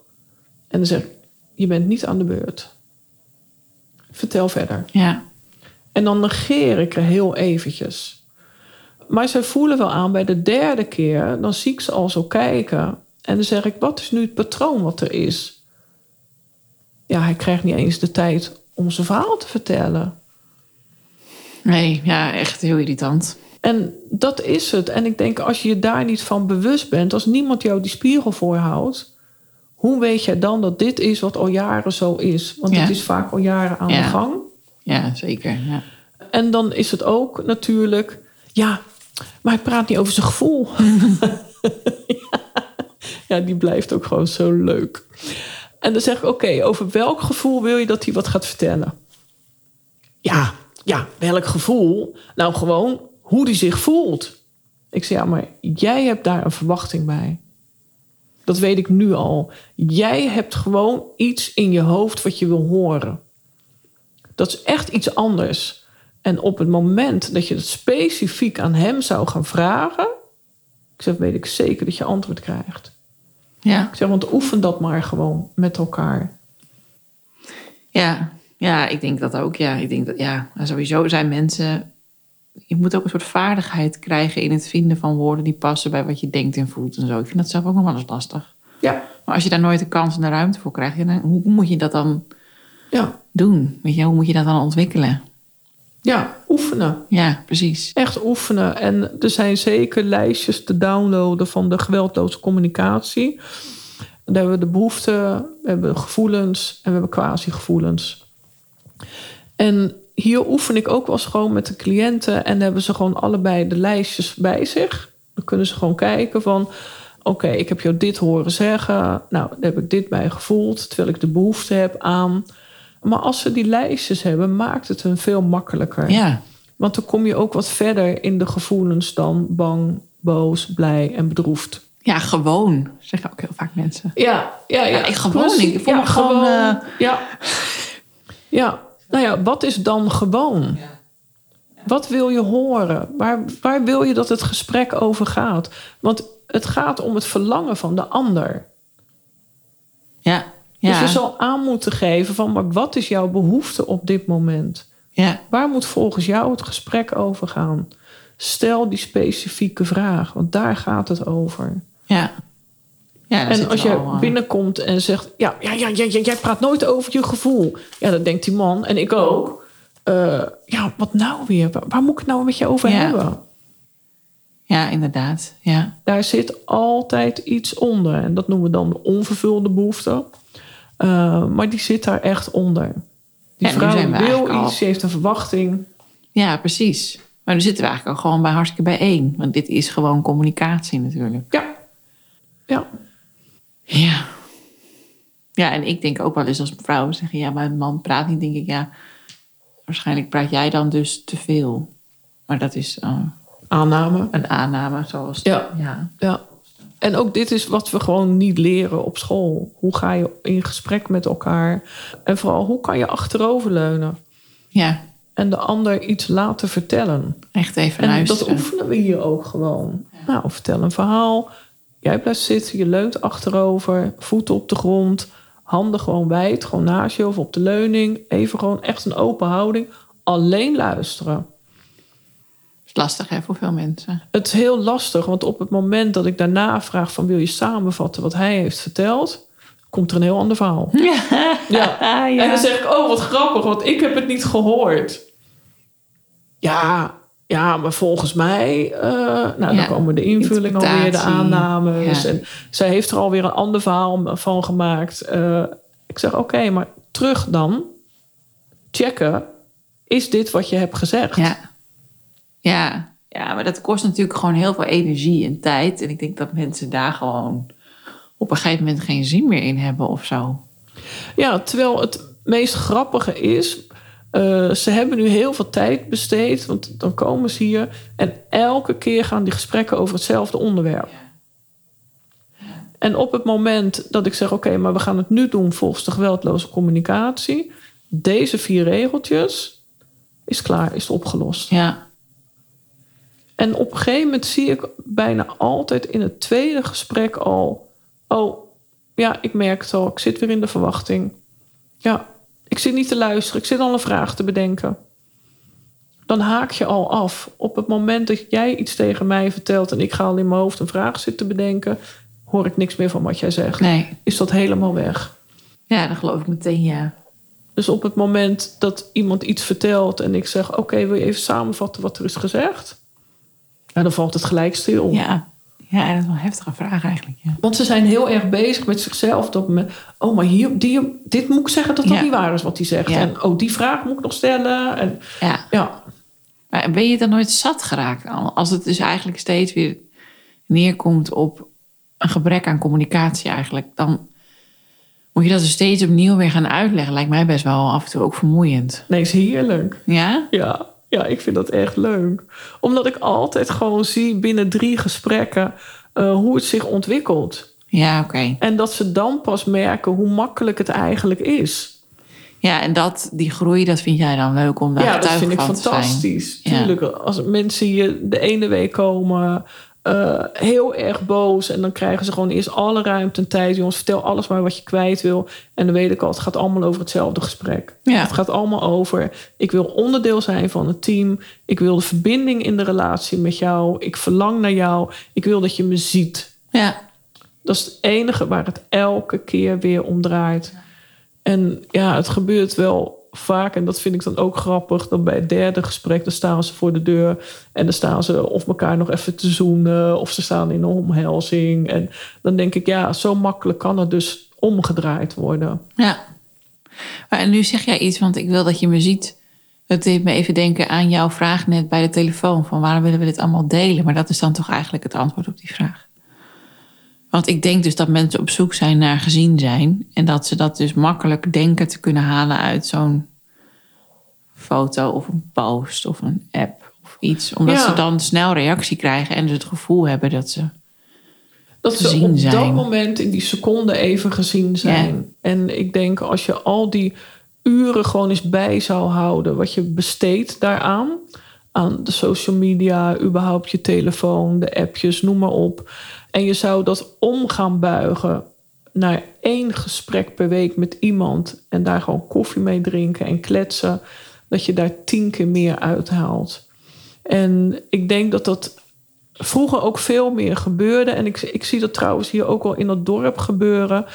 B: En dan zeg ik: Je bent niet aan de beurt. Vertel verder.
A: Ja,
B: En dan negeer ik er heel eventjes. Maar zij voelen wel aan bij de derde keer, dan zie ik ze al zo kijken. En dan zeg ik, wat is nu het patroon wat er is? Ja, hij krijgt niet eens de tijd om zijn verhaal te vertellen.
A: nee, ja, echt heel irritant.
B: En dat is het. En ik denk, als je je daar niet van bewust bent, als niemand jou die spiegel voorhoudt, hoe weet jij dan dat dit is wat al jaren zo is? Want het is vaak al jaren aan
A: Ja.
B: de gang.
A: Ja, zeker. Ja.
B: En dan is het ook natuurlijk, ja, maar hij praat niet over zijn gevoel. ja, die blijft ook gewoon zo leuk. En dan zeg ik, oké, over welk gevoel wil je dat hij wat gaat vertellen? Ja, ja, welk gevoel? Nou, gewoon hoe hij zich voelt. Ik zeg, ja, maar jij hebt daar een verwachting bij. Dat weet ik nu al. Jij hebt gewoon iets in je hoofd wat je wil horen. Dat is echt iets anders. En op het moment dat je het specifiek aan hem zou gaan vragen, ik zeg, weet ik zeker dat je antwoord krijgt.
A: Ja.
B: Ik zeg, want oefen dat maar gewoon met elkaar.
A: Ja. ja, ik denk dat ook. Ja, ik denk dat ja, sowieso zijn mensen je moet ook een soort vaardigheid krijgen in het vinden van woorden die passen bij wat je denkt en voelt en zo. Ik vind dat zelf ook nog wel eens lastig.
B: Ja,
A: Maar als je daar nooit de kans en de ruimte voor krijgt, dan, hoe moet je dat dan
B: ja,
A: doen? Weet je, hoe moet je dat dan ontwikkelen?
B: ja, oefenen.
A: Ja, precies.
B: Echt oefenen. En er zijn zeker lijstjes te downloaden van de geweldloze communicatie. Daar hebben we de behoeften, we hebben gevoelens en we hebben quasi-gevoelens. En hier oefen ik ook wel eens gewoon met de cliënten. En hebben ze gewoon allebei de lijstjes bij zich. Dan kunnen ze gewoon kijken van... Oké, ik heb jou dit horen zeggen. Nou, daar heb ik dit bij gevoeld. Terwijl ik de behoefte heb aan... Maar als ze die lijstjes hebben, maakt het hun veel makkelijker.
A: Ja,
B: Want dan kom je ook wat verder in de gevoelens dan bang, boos, blij en bedroefd.
A: ja gewoon, zeggen ook heel vaak mensen.
B: Ja, ja,
A: Ja, ik gewoon, ik voel me gewoon, eh,
B: Ja. ja, nou ja, wat is dan gewoon? Wat wil je horen? Waar, waar wil je dat het gesprek over gaat? Want het gaat om het verlangen van de ander.
A: Ja,
B: Dus
A: ja,
B: je zal aan moeten geven van, maar wat is jouw behoefte op dit moment?
A: ja,
B: Waar moet volgens jou het gesprek over gaan? Stel die specifieke vraag, want daar gaat het over.
A: ja. Ja
B: En als je binnenkomt en zegt: ja, ja, ja, jij praat nooit over je gevoel. Ja, dan denkt die man, en ik ook. eh, ja, wat nou weer? Waar, waar moet ik het nou met je over
A: Ja.
B: hebben?
A: Ja, inderdaad. Ja,
B: Daar zit altijd iets onder. En dat noemen we dan de onvervulde behoefte. Eh, maar die zit daar echt onder. Die
A: Ja,
B: vrouw wil
A: al-
B: iets, ze heeft een verwachting.
A: ja precies. Maar nu zitten we eigenlijk al gewoon bij hartstikke bijeen. Want dit is gewoon communicatie natuurlijk.
B: Ja. Ja.
A: Ja. Ja, en ik denk ook wel eens als vrouwen zeggen... ja, maar een man praat niet, denk ik... ja, waarschijnlijk praat jij dan dus te veel. Maar dat is eh,
B: Aanname.
A: een aanname zoals...
B: Ja.
A: ja.
B: Ja. En ook dit is wat we gewoon niet leren op school. Hoe ga je in gesprek met elkaar? En vooral, hoe kan je achteroverleunen?
A: Ja,
B: En de ander iets laten vertellen.
A: echt even
B: En
A: luisteren.
B: dat oefenen we hier ook gewoon. Nou, vertel een verhaal. Jij blijft zitten, je leunt achterover. Voeten op de grond. Handen gewoon wijd, gewoon naast je of op de leuning. Even gewoon echt een open houding. Alleen luisteren.
A: is lastig hè, voor veel mensen.
B: Het is heel lastig, want op het moment dat ik daarna vraag van wil je samenvatten wat hij heeft verteld, komt er een heel ander verhaal. Ja.
A: ja.
B: En dan zeg ik, oh wat grappig, want ik heb het niet gehoord. Ja, ja, maar volgens mij, eh, nou
A: Ja,
B: dan komen de invulling alweer, de aannames.
A: Ja.
B: En zij heeft er alweer een ander verhaal van gemaakt. Eh, ik zeg, oké, maar terug dan. Checken, is dit wat je hebt gezegd?
A: Ja. ja. Ja, maar dat kost natuurlijk gewoon heel veel energie en tijd. En ik denk dat mensen daar gewoon op een gegeven moment geen zin meer in hebben of zo.
B: Ja, terwijl het meest grappige is, eh, ze hebben nu heel veel tijd besteed, want dan komen ze hier en elke keer gaan die gesprekken over hetzelfde onderwerp. En op het moment dat ik zeg, oké, maar we gaan het nu doen volgens de geweldloze communicatie, deze vier regeltjes, is klaar, is opgelost.
A: Ja.
B: En op een gegeven moment zie ik bijna altijd in het tweede gesprek al: Oh, ja, ik merk het al, ik zit weer in de verwachting. Ja, ik zit niet te luisteren, ik zit al een vraag te bedenken. Dan haak je al af. Op het moment dat jij iets tegen mij vertelt en ik ga al in mijn hoofd een vraag zitten bedenken, hoor ik niks meer van wat jij zegt.
A: Nee.
B: Is dat helemaal weg?
A: Ja, dat geloof ik meteen, ja.
B: Dus op het moment dat iemand iets vertelt en ik zeg: Oké, wil je even samenvatten wat er is gezegd? Ja, dan valt het gelijk stil.
A: Ja. Ja, dat is wel een heftige vraag eigenlijk, ja.
B: Want ze zijn heel erg bezig met zichzelf. Dat me, oh, maar hier, die, dit moet ik zeggen dat dat
A: Ja.
B: niet waar is wat hij zegt.
A: Ja.
B: En oh, die vraag moet ik nog stellen. En,
A: Ja.
B: ja,
A: Maar ben je dan nooit zat geraakt? al? Als het dus eigenlijk steeds weer neerkomt op een gebrek aan communicatie eigenlijk, dan moet je dat dus steeds opnieuw weer gaan uitleggen. Lijkt mij best wel af en toe ook vermoeiend.
B: nee, is heerlijk.
A: Ja?
B: Ja, ja, ik vind dat echt leuk. Omdat ik altijd gewoon zie binnen drie gesprekken eh, hoe het zich ontwikkelt.
A: Ja, oké.
B: En dat ze dan pas merken hoe makkelijk het eigenlijk is.
A: Ja, en dat, die groei, dat vind jij dan leuk om daar
B: ja, dat vind ik fantastisch. Tuurlijk, als mensen hier de ene week komen eh, heel erg boos. En dan krijgen ze gewoon eerst alle ruimte en tijd. Jongens, vertel alles maar wat je kwijt wil. En dan weet ik al, het gaat allemaal over hetzelfde gesprek.
A: Ja.
B: Het gaat allemaal over, ik wil onderdeel zijn van het team. Ik wil de verbinding in de relatie met jou. Ik verlang naar jou. Ik wil dat je me ziet.
A: Ja.
B: Dat is het enige waar het elke keer weer om draait. En ja, het gebeurt wel vaak, en dat vind ik dan ook grappig, dan bij het derde gesprek, dan staan ze voor de deur en dan staan ze of elkaar nog even te zoenen, of ze staan in een omhelzing. En dan denk ik, ja, zo makkelijk kan het dus omgedraaid worden.
A: Ja. En nu zeg jij iets, want ik wil dat je me ziet. Het deed me even denken aan jouw vraag net bij de telefoon. Van waarom willen we dit allemaal delen? Maar dat is dan toch eigenlijk het antwoord op die vraag. Want ik denk dus dat mensen op zoek zijn naar gezien zijn. En dat ze dat dus makkelijk denken te kunnen halen uit zo'n foto of een post of een app of iets. Omdat
B: Ja.
A: ze dan snel reactie krijgen en dus het gevoel hebben dat ze...
B: Dat ze op dat
A: zijn.
B: moment in die seconde even gezien zijn. En ik denk als je al die uren gewoon eens bij zou houden, wat je besteedt daaraan, aan de social media, überhaupt je telefoon, de appjes, noem maar op. En je zou dat om gaan buigen naar één gesprek per week met iemand en daar gewoon koffie mee drinken en kletsen, dat je daar tien keer meer uithaalt. En ik denk dat dat vroeger ook veel meer gebeurde. En ik, ik zie dat trouwens hier ook wel in dat dorp gebeuren.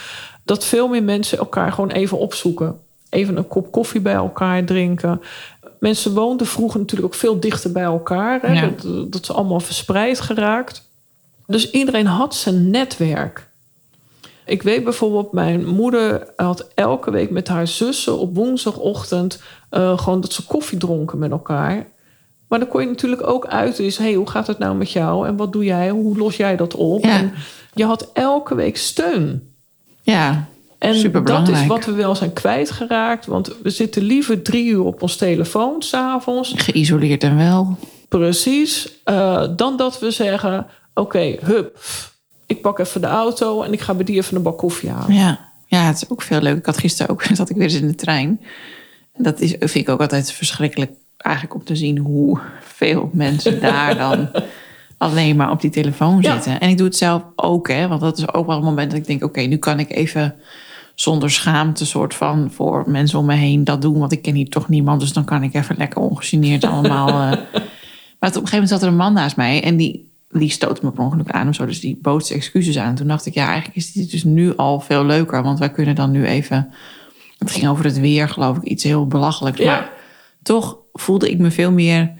B: Dat veel meer mensen elkaar gewoon even opzoeken. Even een kop koffie bij elkaar drinken. Mensen woonden vroeger natuurlijk ook veel dichter bij elkaar. Hè?
A: Ja.
B: Dat, dat is allemaal verspreid geraakt. Dus iedereen had zijn netwerk. Ik weet bijvoorbeeld, mijn moeder had elke week met haar zussen op woensdagochtend eh, gewoon dat ze koffie dronken met elkaar. Maar dan kon je natuurlijk ook uit is, hey, hoe gaat het nou met jou en wat doe jij? Hoe los jij dat op?
A: Ja.
B: En je had elke week steun.
A: Ja,
B: En dat is wat we wel zijn kwijtgeraakt. Want we zitten liever drie uur op ons telefoon s'avonds.
A: geïsoleerd en wel.
B: Precies. eh, dan dat we zeggen: Oké, hup. Ik pak even de auto en ik ga bij die even een bak koffie halen.
A: Ja. ja, het is ook veel leuk. Ik had gisteren ook, zat ik weer eens in de trein. Dat is, vind ik ook altijd verschrikkelijk eigenlijk om te zien hoe veel mensen daar dan alleen maar op die telefoon
B: Ja.
A: zitten. En ik doe het zelf ook, hè, want dat is ook wel een moment dat ik denk, oké, nu kan ik even zonder schaamte soort van voor mensen om me heen dat doen, want ik ken hier toch niemand, dus dan kan ik even lekker ongegeneerd allemaal. eh. Maar op een gegeven moment zat er een man naast mij en die, die stootte me per ongeluk aan of zo, dus die bood zijn excuses aan. En toen dacht ik, ja, eigenlijk is dit dus nu al veel leuker, want wij kunnen dan nu even. Het ging over het weer, geloof ik, iets heel belachelijks.
B: Ja.
A: Maar toch voelde ik me veel meer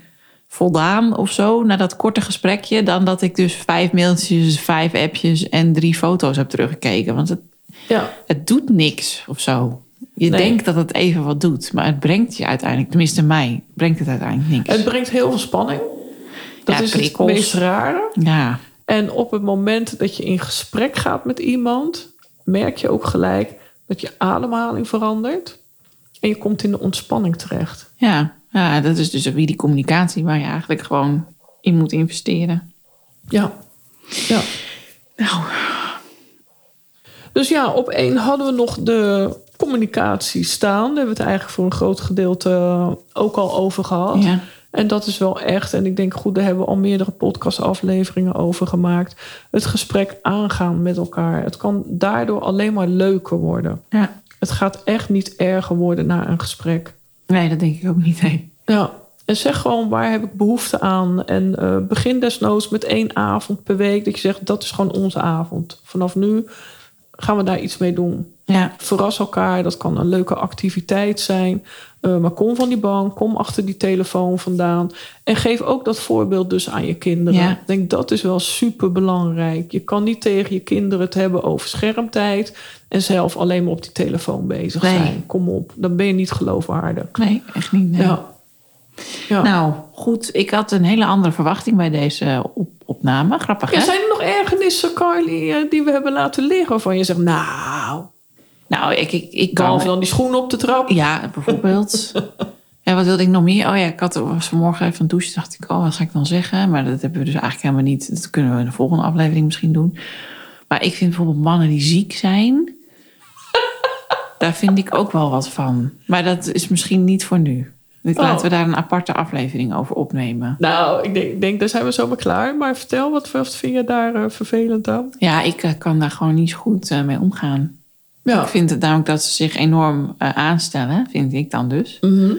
A: voldaan of zo na dat korte gesprekje. Dan dat ik dus vijf mailtjes, vijf appjes en drie foto's heb teruggekeken. Want het,
B: Ja,
A: het doet niks of zo. Je
B: Nee.
A: denkt dat het even wat doet, maar het brengt je uiteindelijk, tenminste mij, brengt het uiteindelijk niks.
B: het brengt heel veel spanning. Dat
A: Ja,
B: is
A: prikkels.
B: het meest rare.
A: Ja,
B: En op het moment dat je in gesprek gaat met iemand, merk je ook gelijk dat je ademhaling verandert. En je komt in de ontspanning terecht.
A: ja, ja, dat is dus weer die communicatie waar je eigenlijk gewoon in moet investeren.
B: Ja. ja.
A: Nou,
B: Dus ja, op één hadden we nog de communicatie staan. Daar hebben we het eigenlijk voor een groot gedeelte ook al over gehad.
A: ja.
B: En dat is wel echt, en ik denk goed, daar hebben we al meerdere podcastafleveringen over gemaakt. Het gesprek aangaan met elkaar. Het kan daardoor alleen maar leuker worden.
A: ja.
B: Het gaat echt niet erger worden na een gesprek.
A: Nee, dat denk ik ook niet. Nee.
B: Ja, en zeg gewoon waar heb ik behoefte aan. En eh, begin desnoods met één avond per week. Dat je zegt, dat is gewoon onze avond. Vanaf nu gaan we daar iets mee doen.
A: Ja,
B: Verras elkaar, dat kan een leuke activiteit zijn. Eh, maar kom van die bank, kom achter die telefoon vandaan. En geef ook dat voorbeeld dus aan je kinderen.
A: Ja.
B: Ik denk dat is wel super belangrijk. Je kan niet tegen je kinderen het hebben over schermtijd. En zelf alleen maar op die telefoon bezig
A: Nee.
B: zijn. Kom op, dan ben je niet geloofwaardig.
A: nee, echt niet. nee.
B: Ja. Ja.
A: Nou, goed. Ik had een hele andere verwachting bij deze op opname. Grappig, hè?
B: zijn er nog ergernissen, Carly, eh, die we hebben laten liggen? Waarvan je zegt, nou,
A: Nou, ik, ik, ik kan...
B: behalve dan die schoenen op de trap.
A: Ja, bijvoorbeeld. en wat wilde ik nog meer? Oh ja, ik had, was vanmorgen even een douche. dacht ik, oh, wat ga ik dan zeggen? Maar dat hebben we dus eigenlijk helemaal niet. Dat kunnen we in de volgende aflevering misschien doen. Maar ik vind bijvoorbeeld mannen die ziek zijn... daar vind ik ook wel wat van. Maar dat is misschien niet voor nu.
B: Oh.
A: Laten we daar een aparte aflevering over opnemen.
B: Nou, ik denk, denk daar zijn we zomaar klaar. Maar vertel, wat, wat vind je daar eh, vervelend aan?
A: Ja, ik eh, kan daar gewoon niet zo goed eh, mee omgaan.
B: Ja.
A: Ik vind het namelijk dat ze zich enorm eh, aanstellen, vind ik dan dus.
B: Mhm.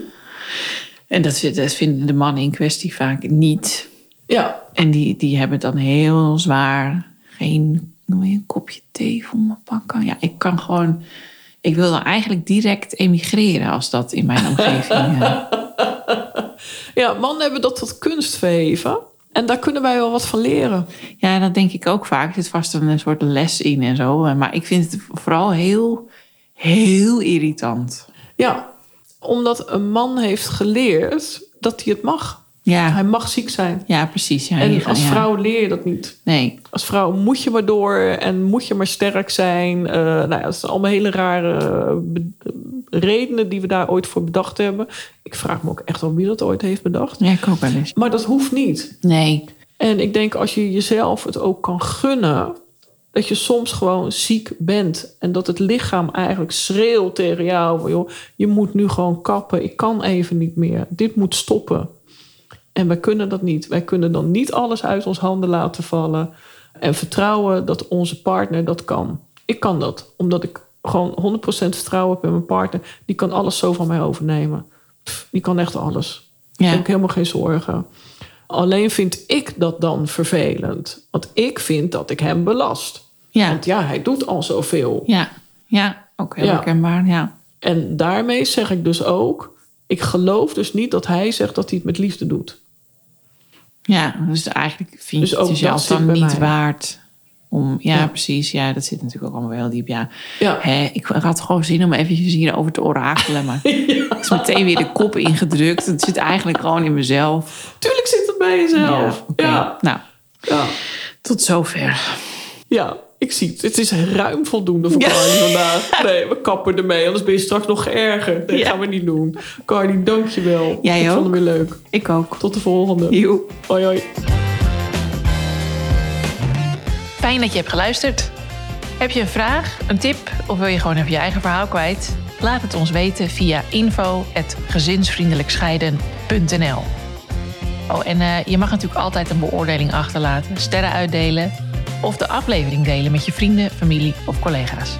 A: En dat, vi- dat vinden de mannen in kwestie vaak niet.
B: Ja,
A: En die, die hebben dan heel zwaar geen noem je, een kopje thee voor me pakken. Ja, ik kan gewoon. Ik wil dan eigenlijk direct emigreren als dat in mijn omgeving. eh,
B: ja, mannen hebben dat tot kunst verheven. En daar kunnen wij wel wat van leren.
A: ja, dat denk ik ook vaak. Er zit vast een soort les in en zo. Maar ik vind het vooral heel, heel irritant.
B: Ja, omdat een man heeft geleerd dat hij het mag. Hij
A: Ja,
B: mag ziek zijn.
A: ja precies. Ja,
B: En als
A: ja.
B: vrouw leer je dat niet.
A: Nee,
B: Als vrouw moet je maar door en moet je maar sterk zijn. Eh, nou ja, dat zijn allemaal hele rare eh, redenen die we daar ooit voor bedacht hebben. Ik vraag me ook echt wel wie dat ooit heeft bedacht.
A: ja, ik ook wel eens.
B: Maar dat hoeft niet.
A: Nee,
B: En ik denk als je jezelf het ook kan gunnen, dat je soms gewoon ziek bent. En dat het lichaam eigenlijk schreeuwt tegen jou: van, joh, je moet nu gewoon kappen. Ik kan even niet meer. Dit moet stoppen. En wij kunnen dat niet. Wij kunnen dan niet alles uit ons handen laten vallen. En vertrouwen dat onze partner dat kan. Ik kan dat, omdat ik gewoon 100% vertrouwen heb in mijn partner. Die kan alles zo van mij overnemen. Pff, die kan echt alles.
A: ja.
B: Ik heb helemaal geen zorgen. Alleen vind ik dat dan vervelend. Want ik vind dat ik hem belast.
A: Ja,
B: Want ja, hij doet al zoveel.
A: ja, ja, ook heel
B: Ja.
A: herkenbaar. Ja.
B: En daarmee zeg ik dus ook... ik geloof dus niet dat hij zegt dat hij het met liefde doet.
A: Ja, dus eigenlijk vind
B: Dus
A: je het jezelf dan niet
B: mij.
A: waard om... Ja,
B: Ja.
A: precies. Ja, dat zit natuurlijk ook allemaal wel heel diep. Ja,
B: Ja.
A: Hè, ik had gewoon zin om eventjes hierover te orakelen. Maar het is meteen weer de kop ingedrukt. Het zit eigenlijk gewoon in mezelf.
B: Tuurlijk zit het bij jezelf. Ja,
A: Nou,
B: ja.
A: tot zover.
B: Ja, ik zie het. Het is ruim voldoende voor Carly vandaag. Nee, we kappen ermee. Anders ben je straks nog geërgerd. Dat
A: Ja.
B: gaan we niet doen. Carly, dank je wel.
A: Jij
B: ik
A: ook.
B: vond het weer leuk.
A: Ik ook.
B: Tot de volgende.
A: Joe.
B: Hoi, hoi.
A: Fijn dat je hebt geluisterd. Heb je een vraag, een tip of wil je gewoon even je eigen verhaal kwijt? Laat het ons weten via info.gezinsvriendelijkscheiden.nl Oh, en eh, je mag natuurlijk altijd een beoordeling achterlaten, sterren uitdelen of de aflevering delen met je vrienden, familie of collega's.